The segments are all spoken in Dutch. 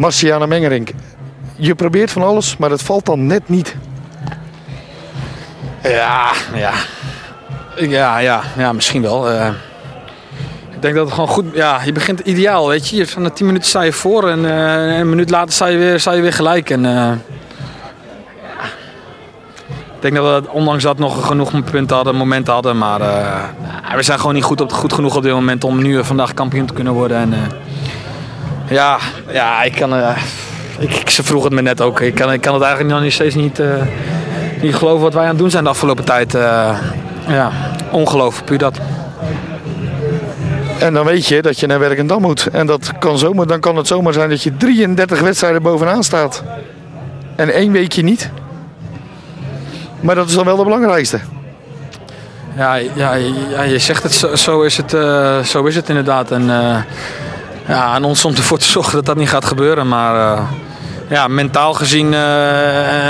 Marciana Mengerink. Je probeert van alles, maar het valt dan net niet. Ja, ja. Ja, ja, ja misschien wel. Uh, ik denk dat het gewoon goed... Ja, je begint ideaal, weet je. Van de 10 minuten sta je voor en uh, een minuut later sta je weer, sta je weer gelijk. En, uh, ik denk dat we ondanks dat nog genoeg punten hadden, momenten hadden. Maar we zijn gewoon niet goed, op, goed genoeg op dit moment om nu vandaag kampioen te kunnen worden. En, ja, ja, ik kan... ik, ik, ze vroeg het me net ook. Ik kan, ik kan het eigenlijk nog steeds niet, niet geloven wat wij aan het doen zijn de afgelopen tijd. ja, ongelooflijk, puur dat. En dan weet je dat je naar Werkendam moet. En dat kan zomaar, dan kan het zomaar zijn dat je 33 wedstrijden bovenaan staat. En één weekje niet. Maar dat is dan wel de belangrijkste. Ja, ja, ja je zegt het, zo, zo is, het, uh, zo is het inderdaad. En uh, ja, aan ons om ervoor te zorgen dat dat niet gaat gebeuren. Maar uh, ja, mentaal gezien,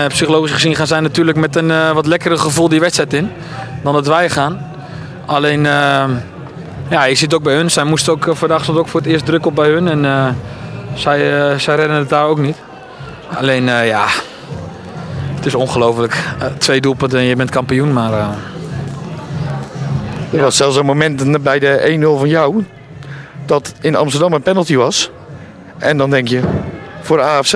psychologisch gezien gaan zij natuurlijk met een wat lekkere gevoel die wedstrijd in. Dan dat wij gaan. Alleen ja, je zit ook bij hun. Zij moesten ook, vandaag stond ook voor het eerst druk op bij hun. En zij, zij redden het daar ook niet. Alleen ja, het is ongelooflijk. twee doelpunten en je bent kampioen. Maar, Er was zelfs een moment bij de 1-0 van jou. Dat in Amsterdam een penalty was. En dan denk je voor AFC.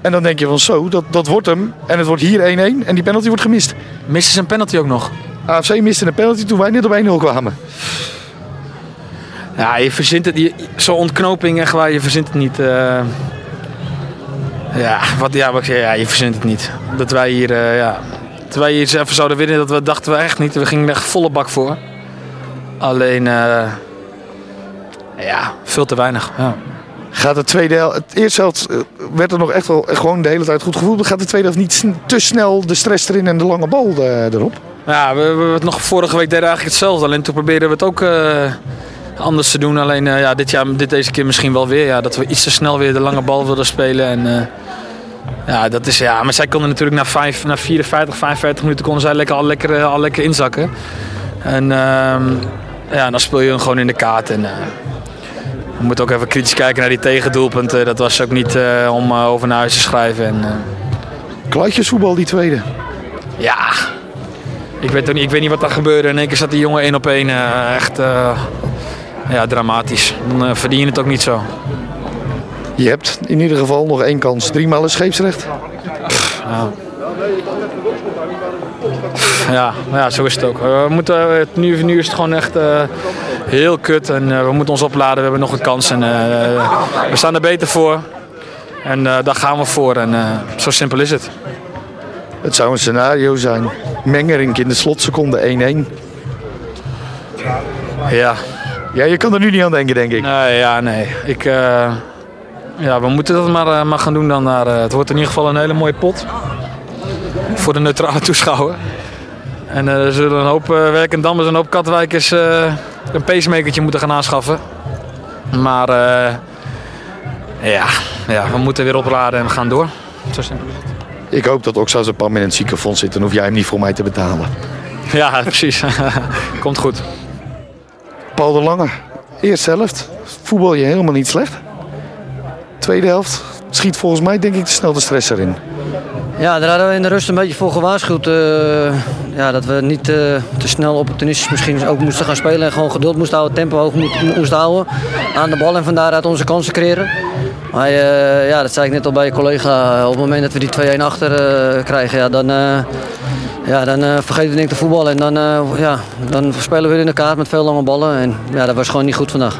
En dan denk je van zo, dat, dat wordt hem. En het wordt hier 1-1 en die penalty wordt gemist. Misten ze een penalty ook nog? AFC miste een penalty toen wij net op 1-0 kwamen. Ja, je verzint het. Zo'n ontknoping, echt waar, je verzint het niet. Uh, ja, wat, ja, wat, ja, je verzint het niet. Dat wij hier, uh, ja, dat wij hier even zouden winnen, dat we, dachten we echt niet. We gingen echt volle bak voor. Alleen, uh, ja, veel te weinig. Ja. Gaat de tweede helft, het eerste helft werd er nog echt wel gewoon de hele tijd goed gevoeld. Gaat de tweede helft niet te snel de stress erin en de lange bal erop? Ja, we, we, we nog vorige week deden eigenlijk hetzelfde. Alleen toen probeerden we het ook anders te doen. Alleen uh, ja, dit, jaar, dit deze keer misschien wel weer. Ja, dat we iets te snel weer de lange bal wilden spelen. En, uh, ja, dat is, ja, maar zij konden natuurlijk na, 5, na 54, 55 minuten konden zij lekker, al, lekker, al lekker inzakken. En uh, ja, dan speel je hem gewoon in de kaart. En, we moeten ook even kritisch kijken naar die tegendoelpunten. Dat was ook niet om over naar huis te schrijven. En, Kluitjesvoetbal die tweede. Ja, ik weet, niet, ik weet niet wat daar gebeurde. In één keer zat die jongen één op één. echt ja, dramatisch. Dan verdien je het ook niet zo. Je hebt in ieder geval nog één kans. Driemaal een scheepsrecht. ja. Ja, ja, zo is het ook. We moeten, uh, nu, nu is het gewoon echt uh, heel kut en uh, we moeten ons opladen. We hebben nog een kans en we staan er beter voor. En daar gaan we voor en zo simpel is het. Het zou een scenario zijn. Mengerink in de slotseconde 1-1. Ja, ja, je kan er nu niet aan denken, denk ik. Nee, ja, nee. Ik, uh, ja, we moeten dat maar, uh, maar gaan doen dan. Naar, uh, het wordt in ieder geval een hele mooie pot. Voor de neutrale toeschouwer. En er zullen een hoop werkendammers en een hoop katwijkers een pacemakertje moeten gaan aanschaffen. Maar ja, ja, we moeten weer opladen en we gaan door. Zo simpel is het. Ik hoop dat Oxa zijn pam in het ziekenfonds zit. Dan hoef jij hem niet voor mij te betalen. Ja, precies. Komt goed. Paul de Lange. Eerste helft voetbal je helemaal niet slecht. Tweede helft schiet volgens mij denk ik te snel de stress erin. Ja, daar hadden we in de rust een beetje voor gewaarschuwd. Uh, ja, dat we niet uh, te snel opportunistisch misschien ook moesten gaan spelen. En gewoon geduld moesten houden, tempo hoog moesten houden. Aan de bal en van daaruit onze kansen creëren. Maar uh, ja, dat zei ik net al bij je collega. Op het moment dat we die 2-1 achter krijgen, ja, dan ja, dan vergeten we denk ik de voetbal en dan, ja, dan spelen we weer in de kaart met veel lange ballen. En ja, dat was gewoon niet goed vandaag.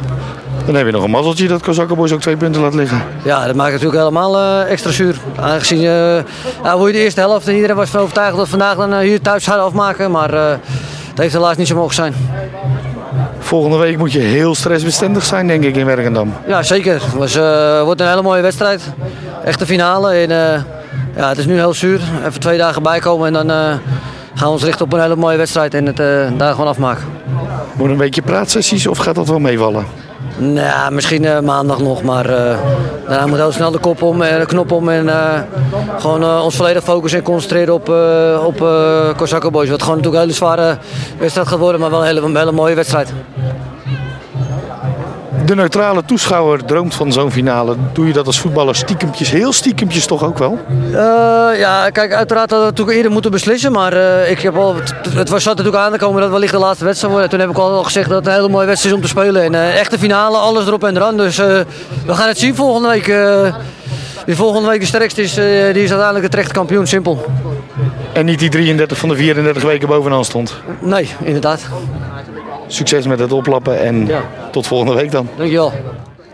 Dan heb je nog een mazzeltje dat Kozakkenboys ook twee punten laat liggen. Ja, dat maakt natuurlijk helemaal uh, extra zuur. Aangezien ja, hoe je de eerste helft en iedereen was van overtuigd dat we vandaag dan hier thuis zouden afmaken. Maar dat heeft helaas niet zo mogen zijn. Volgende week moet je heel stressbestendig zijn, denk ik, in Werkendam. Ja, zeker. Het was, wordt een hele mooie wedstrijd. Echte finale. En, ja, het is nu heel zuur. Even twee dagen bijkomen en dan uh, gaan we ons richten op een hele mooie wedstrijd en het uh, daar gewoon afmaken. Moet een beetje praatsessies of gaat dat wel meevallen? Nou, misschien uh, maandag nog, maar daarna moet heel snel de kop om en de knop om en gewoon ons volledig focussen en concentreren op, op uh, Boys. Wat gewoon natuurlijk een hele zware wedstrijd gaat worden, maar wel een hele mooie wedstrijd. De neutrale toeschouwer droomt van zo'n finale. Doe je dat als voetballer stiekempjes, heel stiekempjes toch ook wel? Uh, ja, kijk, uiteraard hadden we natuurlijk eerder moeten beslissen. Maar uh, ik heb al, het, het was zat natuurlijk aan te komen dat het wellicht de laatste wedstrijd wordt. Toen heb ik al gezegd dat het een hele mooie wedstrijd is om te spelen. En uh, echte finale, alles erop en eraan. Dus we gaan het zien volgende week. wie volgende week de sterkste is, die is uiteindelijk de terecht kampioen, simpel. En niet die 33 van de 34 weken bovenaan stond? Nee, inderdaad. Succes met het oplappen en ja. tot volgende week dan. Dankjewel.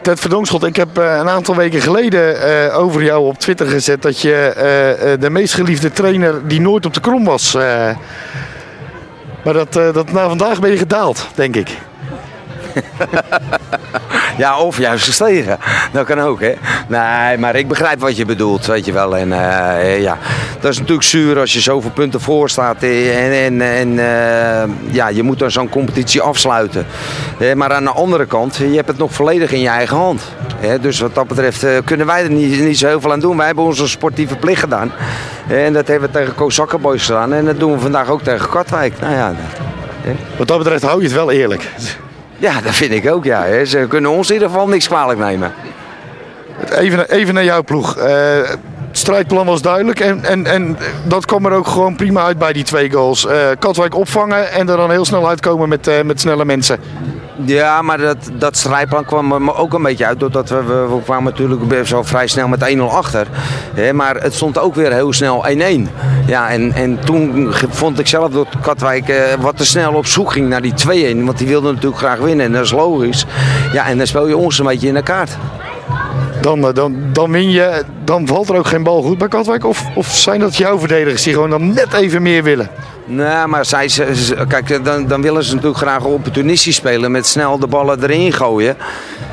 Ted Verdonkschot, ik heb uh, een aantal weken geleden uh, over jou op Twitter gezet dat je uh, de meest geliefde trainer die nooit op de krom was. maar dat, dat na vandaag ben je gedaald, denk ik. ja, of juist gestegen. Dat kan ook, hè. Nee, maar ik begrijp wat je bedoelt, weet je wel. En uh, ja, dat is natuurlijk zuur als je zoveel punten voor staat. En, en, en uh, ja, je moet dan zo'n competitie afsluiten. maar aan de andere kant, je hebt het nog volledig in je eigen hand. Dus wat dat betreft uh, kunnen wij er niet, niet zo heel veel aan doen. Wij hebben onze sportieve plicht gedaan. En dat hebben we tegen Kozakkenboys gedaan. En dat doen we vandaag ook tegen Katwijk. Nou ja, Wat dat betreft hou je het wel eerlijk. Ja, dat vind ik ook, ja. Ze kunnen ons in ieder geval niks kwalijk nemen. Even, even naar jouw ploeg. Uh, het strijdplan was duidelijk en, en, en dat kwam er ook gewoon prima uit bij die twee goals. Uh, Katwijk opvangen en er dan heel snel uitkomen met, uh, met snelle mensen. Ja, maar dat, dat strijdplan kwam ook een beetje uit. Doordat we, we, we kwamen natuurlijk zo vrij snel met 1-0 achter. Hè, maar het stond ook weer heel snel 1-1. Ja, en, en toen vond ik zelf dat Katwijk eh, wat te snel op zoek ging naar die 2-1. Want die wilde natuurlijk graag winnen en dat is logisch. Ja, en dan speel je ons een beetje in de kaart. Dan, dan, dan win je, dan valt er ook geen bal goed bij Katwijk? Of, of zijn dat jouw verdedigers die gewoon dan net even meer willen? Nee, maar zij, kijk, dan, dan willen ze natuurlijk graag opportunistisch spelen met snel de ballen erin gooien.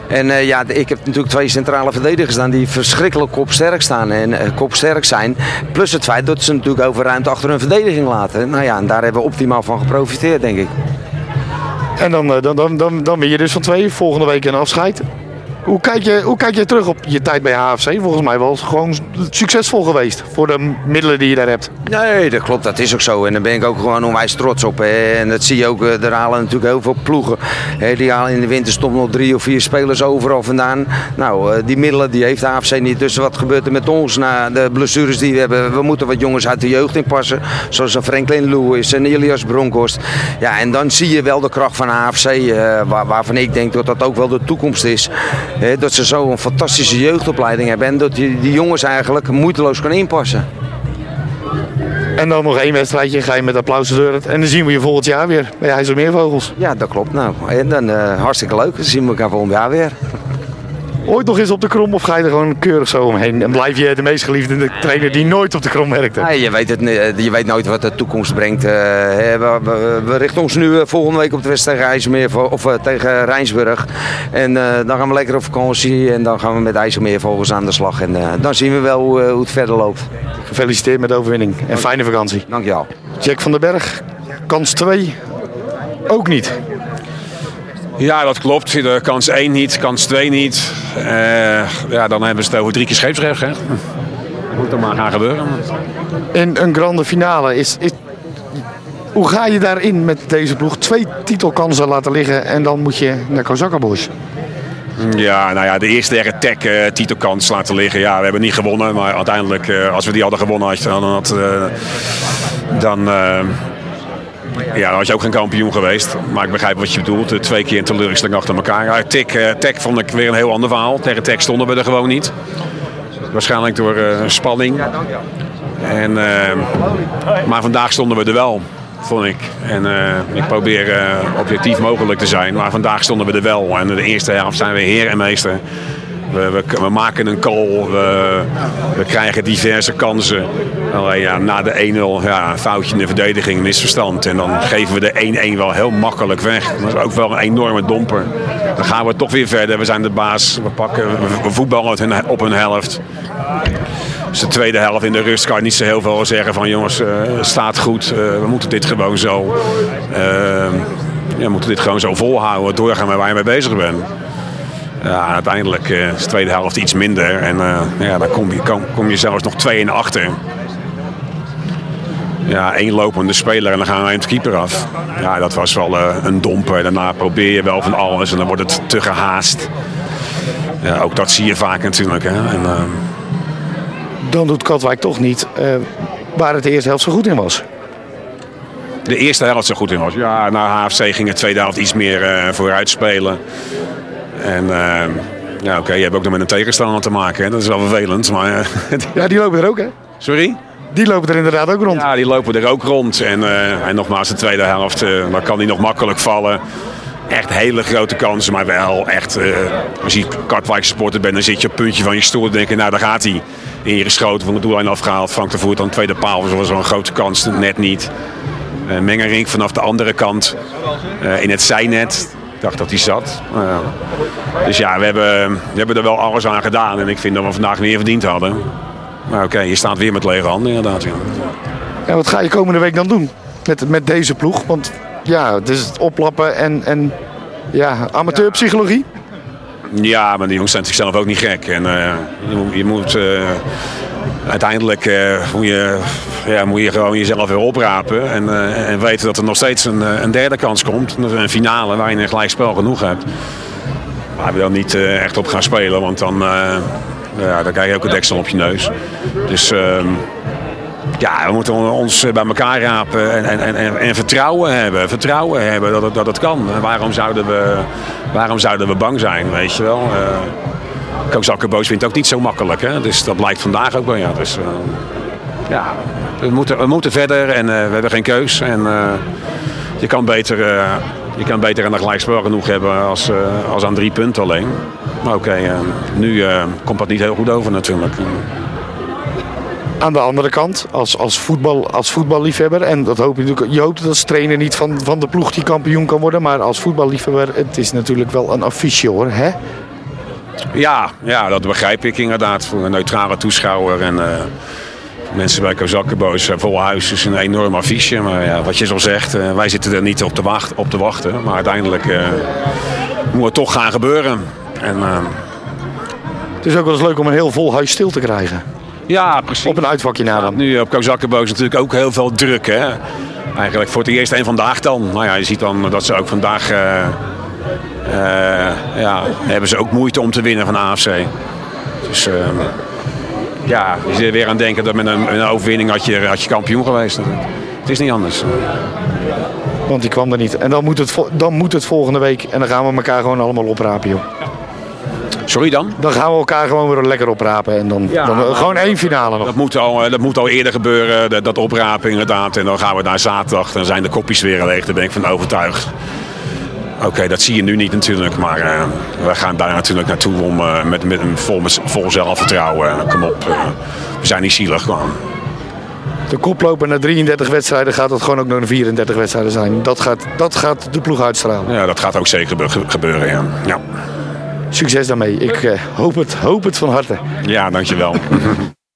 En uh, ja, ik heb natuurlijk twee centrale verdedigers staan die verschrikkelijk kopsterk staan en uh, kopsterk zijn. Plus het feit dat ze natuurlijk over ruimte achter hun verdediging laten. Nou ja, en daar hebben we optimaal van geprofiteerd, denk ik. En dan, dan, dan, dan, dan ben je dus van twee, volgende week een afscheid. Hoe kijk, je, hoe kijk je terug op je tijd bij HFC? Volgens mij het gewoon succesvol geweest voor de middelen die je daar hebt. Nee, dat klopt. Dat is ook zo. En daar ben ik ook gewoon onwijs trots op. En dat zie je ook. Eh, er halen natuurlijk heel veel ploegen. Die halen in de winter stonden nog drie of vier spelers overal vandaan. Nou, eh, die middelen die heeft HFC niet. Dus wat gebeurt er met ons na de blessures die we hebben? We moeten wat jongens uit de jeugd inpassen. Zoals Franklin Lewis en Elias Bronkhorst. Ja, en dan zie je wel de kracht van HFC. Eh, waar, waarvan ik denk dat dat ook wel de toekomst is dat ze zo een fantastische jeugdopleiding hebben en dat je die jongens eigenlijk moeiteloos kan inpassen. En dan nog één wedstrijdje, ga je met applaus de deur En dan zien we je volgend jaar weer bij IJsselmeervogels. Ja, dat klopt. Nou, en dan uh, hartstikke leuk. Dan zien we elkaar volgend jaar weer ooit nog eens op de krom of ga je er gewoon keurig zo omheen? En blijf je de meest geliefde trainer die nooit op de krom werkte? Nee, je, weet het, je weet nooit wat de toekomst brengt. Uh, we, richten ons nu eh, volgende week op de wedstrijd tegen IJsselmeer of tegen Rijnsburg. En dan gaan we lekker op vakantie en dan gaan we met IJsselmeervogels aan de slag. En dan zien we wel hoe, hoe, het verder loopt. Gefeliciteerd met de overwinning en fijne vakantie. Dankjewel. Jack van den Berg, kans 2 ook niet. Ja, dat klopt. Kans 1 niet, kans 2 niet. Uh, ja, dan hebben ze het over drie keer scheepsrecht. Hè? Dat moet dan maar gaan gebeuren. In een grande finale is, is, Hoe ga je daarin met deze ploeg? Twee titelkansen laten liggen en dan moet je naar Kozakkenbos. Ja, nou ja, de eerste attack uh, titelkans laten liggen. Ja, we hebben niet gewonnen. Maar uiteindelijk, uh, als we die hadden gewonnen, dan had... Uh, dan ja, dan was je ook geen kampioen geweest. Maar ik begrijp wat je bedoelt. Twee keer een teleurstelling achter elkaar. Uh, Tek vond ik weer een heel ander verhaal. Tegen Tek stonden we er gewoon niet. Waarschijnlijk door uh, spanning. En, uh, maar vandaag stonden we er wel, vond ik. En ik probeer objectief mogelijk te zijn. Maar vandaag stonden we er wel. En de eerste helft zijn we heer en meester. We, we, maken een call, we, we, krijgen diverse kansen. Alleen ja, na de 1-0, ja, foutje in de verdediging, misverstand. En dan geven we de 1-1 wel heel makkelijk weg. Dat is ook wel een enorme domper. Dan gaan we toch weer verder. We zijn de baas. We, pakken, we voetballen op hun helft. Dus de tweede helft in de rust kan niet zo heel veel zeggen van jongens, uh, staat goed. Uh, we moeten dit gewoon zo. Uh, ja, we moeten dit gewoon zo volhouden, doorgaan waar je mee bezig bent. Ja, uiteindelijk uh, is de tweede helft iets minder. En uh, ja, dan kom je, kom, kom je zelfs nog 2 in achter. ja, één lopende speler en dan gaan we aan de keeper af. Ja, dat was wel uh, een domper. Daarna probeer je wel van alles en dan wordt het te gehaast. Ja, ook dat zie je vaak natuurlijk. Hè. En, uh... Dan doet Katwijk toch niet uh, waar het de eerste helft zo goed in was. De eerste helft zo goed in was. Ja, na HFC ging het tweede helft iets meer uh, vooruit spelen. En ja, oké, okay, je hebt ook nog met een tegenstander te maken. Hè. Dat is wel vervelend. Maar, ja, die lopen er ook hè? Sorry? Die lopen er inderdaad ook rond. Ja, die lopen er ook rond. En, uh, en nogmaals, de tweede helft, uh, dan kan hij nog makkelijk vallen. Echt hele grote kansen, maar wel echt. Uh, als je Katwijk supporter bent, dan zit je op het puntje van je stoel en denk je, nou daar gaat hij. Ingeschoten, van de doellijn afgehaald. Frank de Voert aan de tweede paal was zo'n grote kans, net niet. Uh, Mengerink vanaf de andere kant in het zijnet. Ik dacht dat hij zat. dus ja, we hebben, we hebben er wel alles aan gedaan. En ik vind dat we vandaag meer verdiend hadden. Maar oké, okay, je staat weer met lege handen inderdaad. Ja. ja, wat ga je komende week dan doen met, met deze ploeg? Want ja, het is het oplappen en, en ja, amateurpsychologie. Ja, maar die jongens zijn zichzelf ook niet gek. En uh, je moet, je moet uh, uiteindelijk uh, moet, je, ja, moet je gewoon jezelf weer oprapen. En, en weten dat er nog steeds een, een derde kans komt. Een finale waar je een gelijkspel genoeg hebt. Waar we dan niet echt op gaan spelen, want dan ja, dan krijg je ook een deksel op je neus. Dus uh, ja, we moeten ons bij elkaar rapen en, en, en, en vertrouwen hebben. Vertrouwen hebben dat het, dat het kan. Waarom zouden, we, waarom zouden we bang zijn, weet je wel? Koos Akkerboos vindt ook niet zo makkelijk. Hè? Dus dat blijkt vandaag ook wel. Ja. Dus, uh, ja, we moeten, we moeten verder en uh, we hebben geen keus. En je kan beter, je kan beter een gelijkspel genoeg hebben als, als aan drie punten alleen. Maar oké, nu komt dat niet heel goed over natuurlijk. Aan de andere kant, als, als, voetbal, als voetballiefhebber, en dat hoop je natuurlijk, je hoopt dat als trainer niet van, van de ploeg die kampioen kan worden, maar als voetballiefhebber, het is natuurlijk wel een affiche hoor, hè? Ja, ja, dat begrijp ik inderdaad voor een neutrale toeschouwer en uh, mensen bij Kozakkenboos vol huis is een enorm affiche. Maar ja, wat je zo zegt, uh, wij zitten er niet op te, wacht, op te wachten, maar uiteindelijk uh, moet het toch gaan gebeuren. En, het is ook wel eens leuk om een heel vol huis stil te krijgen. Ja, precies. Op een uitvakje na dan. Nu op Kozakkenboos natuurlijk ook heel veel druk. Hè? Eigenlijk voor het eerst en vandaag dan. Nou ja, je ziet dan dat ze ook vandaag... Uh, ja, hebben ze ook moeite om te winnen van AFC. Dus ja, je zit er weer aan denken dat met een, een overwinning had je, had je kampioen geweest. Het is niet anders. Want die kwam er niet. En dan moet, het, dan moet het volgende week. En dan gaan we elkaar gewoon allemaal oprapen, joh. Sorry dan? Dan gaan we elkaar gewoon weer lekker oprapen. En dan, ja, dan gewoon één finale nog. Dat moet al, dat moet al eerder gebeuren, dat, dat oprapen inderdaad. En dan gaan we naar zaterdag. Dan zijn de kopjes weer leeg. Daar ben ik van overtuigd. Oké, okay, dat zie je nu niet natuurlijk. Maar uh, we gaan daar natuurlijk naartoe om, uh, met, met een vol, vol zelfvertrouwen. Kom op, we zijn niet zielig gewoon. De koploper na 33 wedstrijden gaat het gewoon ook nog 34 wedstrijden zijn. Dat gaat, dat gaat de ploeg uitstralen. Ja, dat gaat ook zeker gebeuren, ja. ja. Succes daarmee. Ik hoop, het, hoop het van harte. Ja, dankjewel.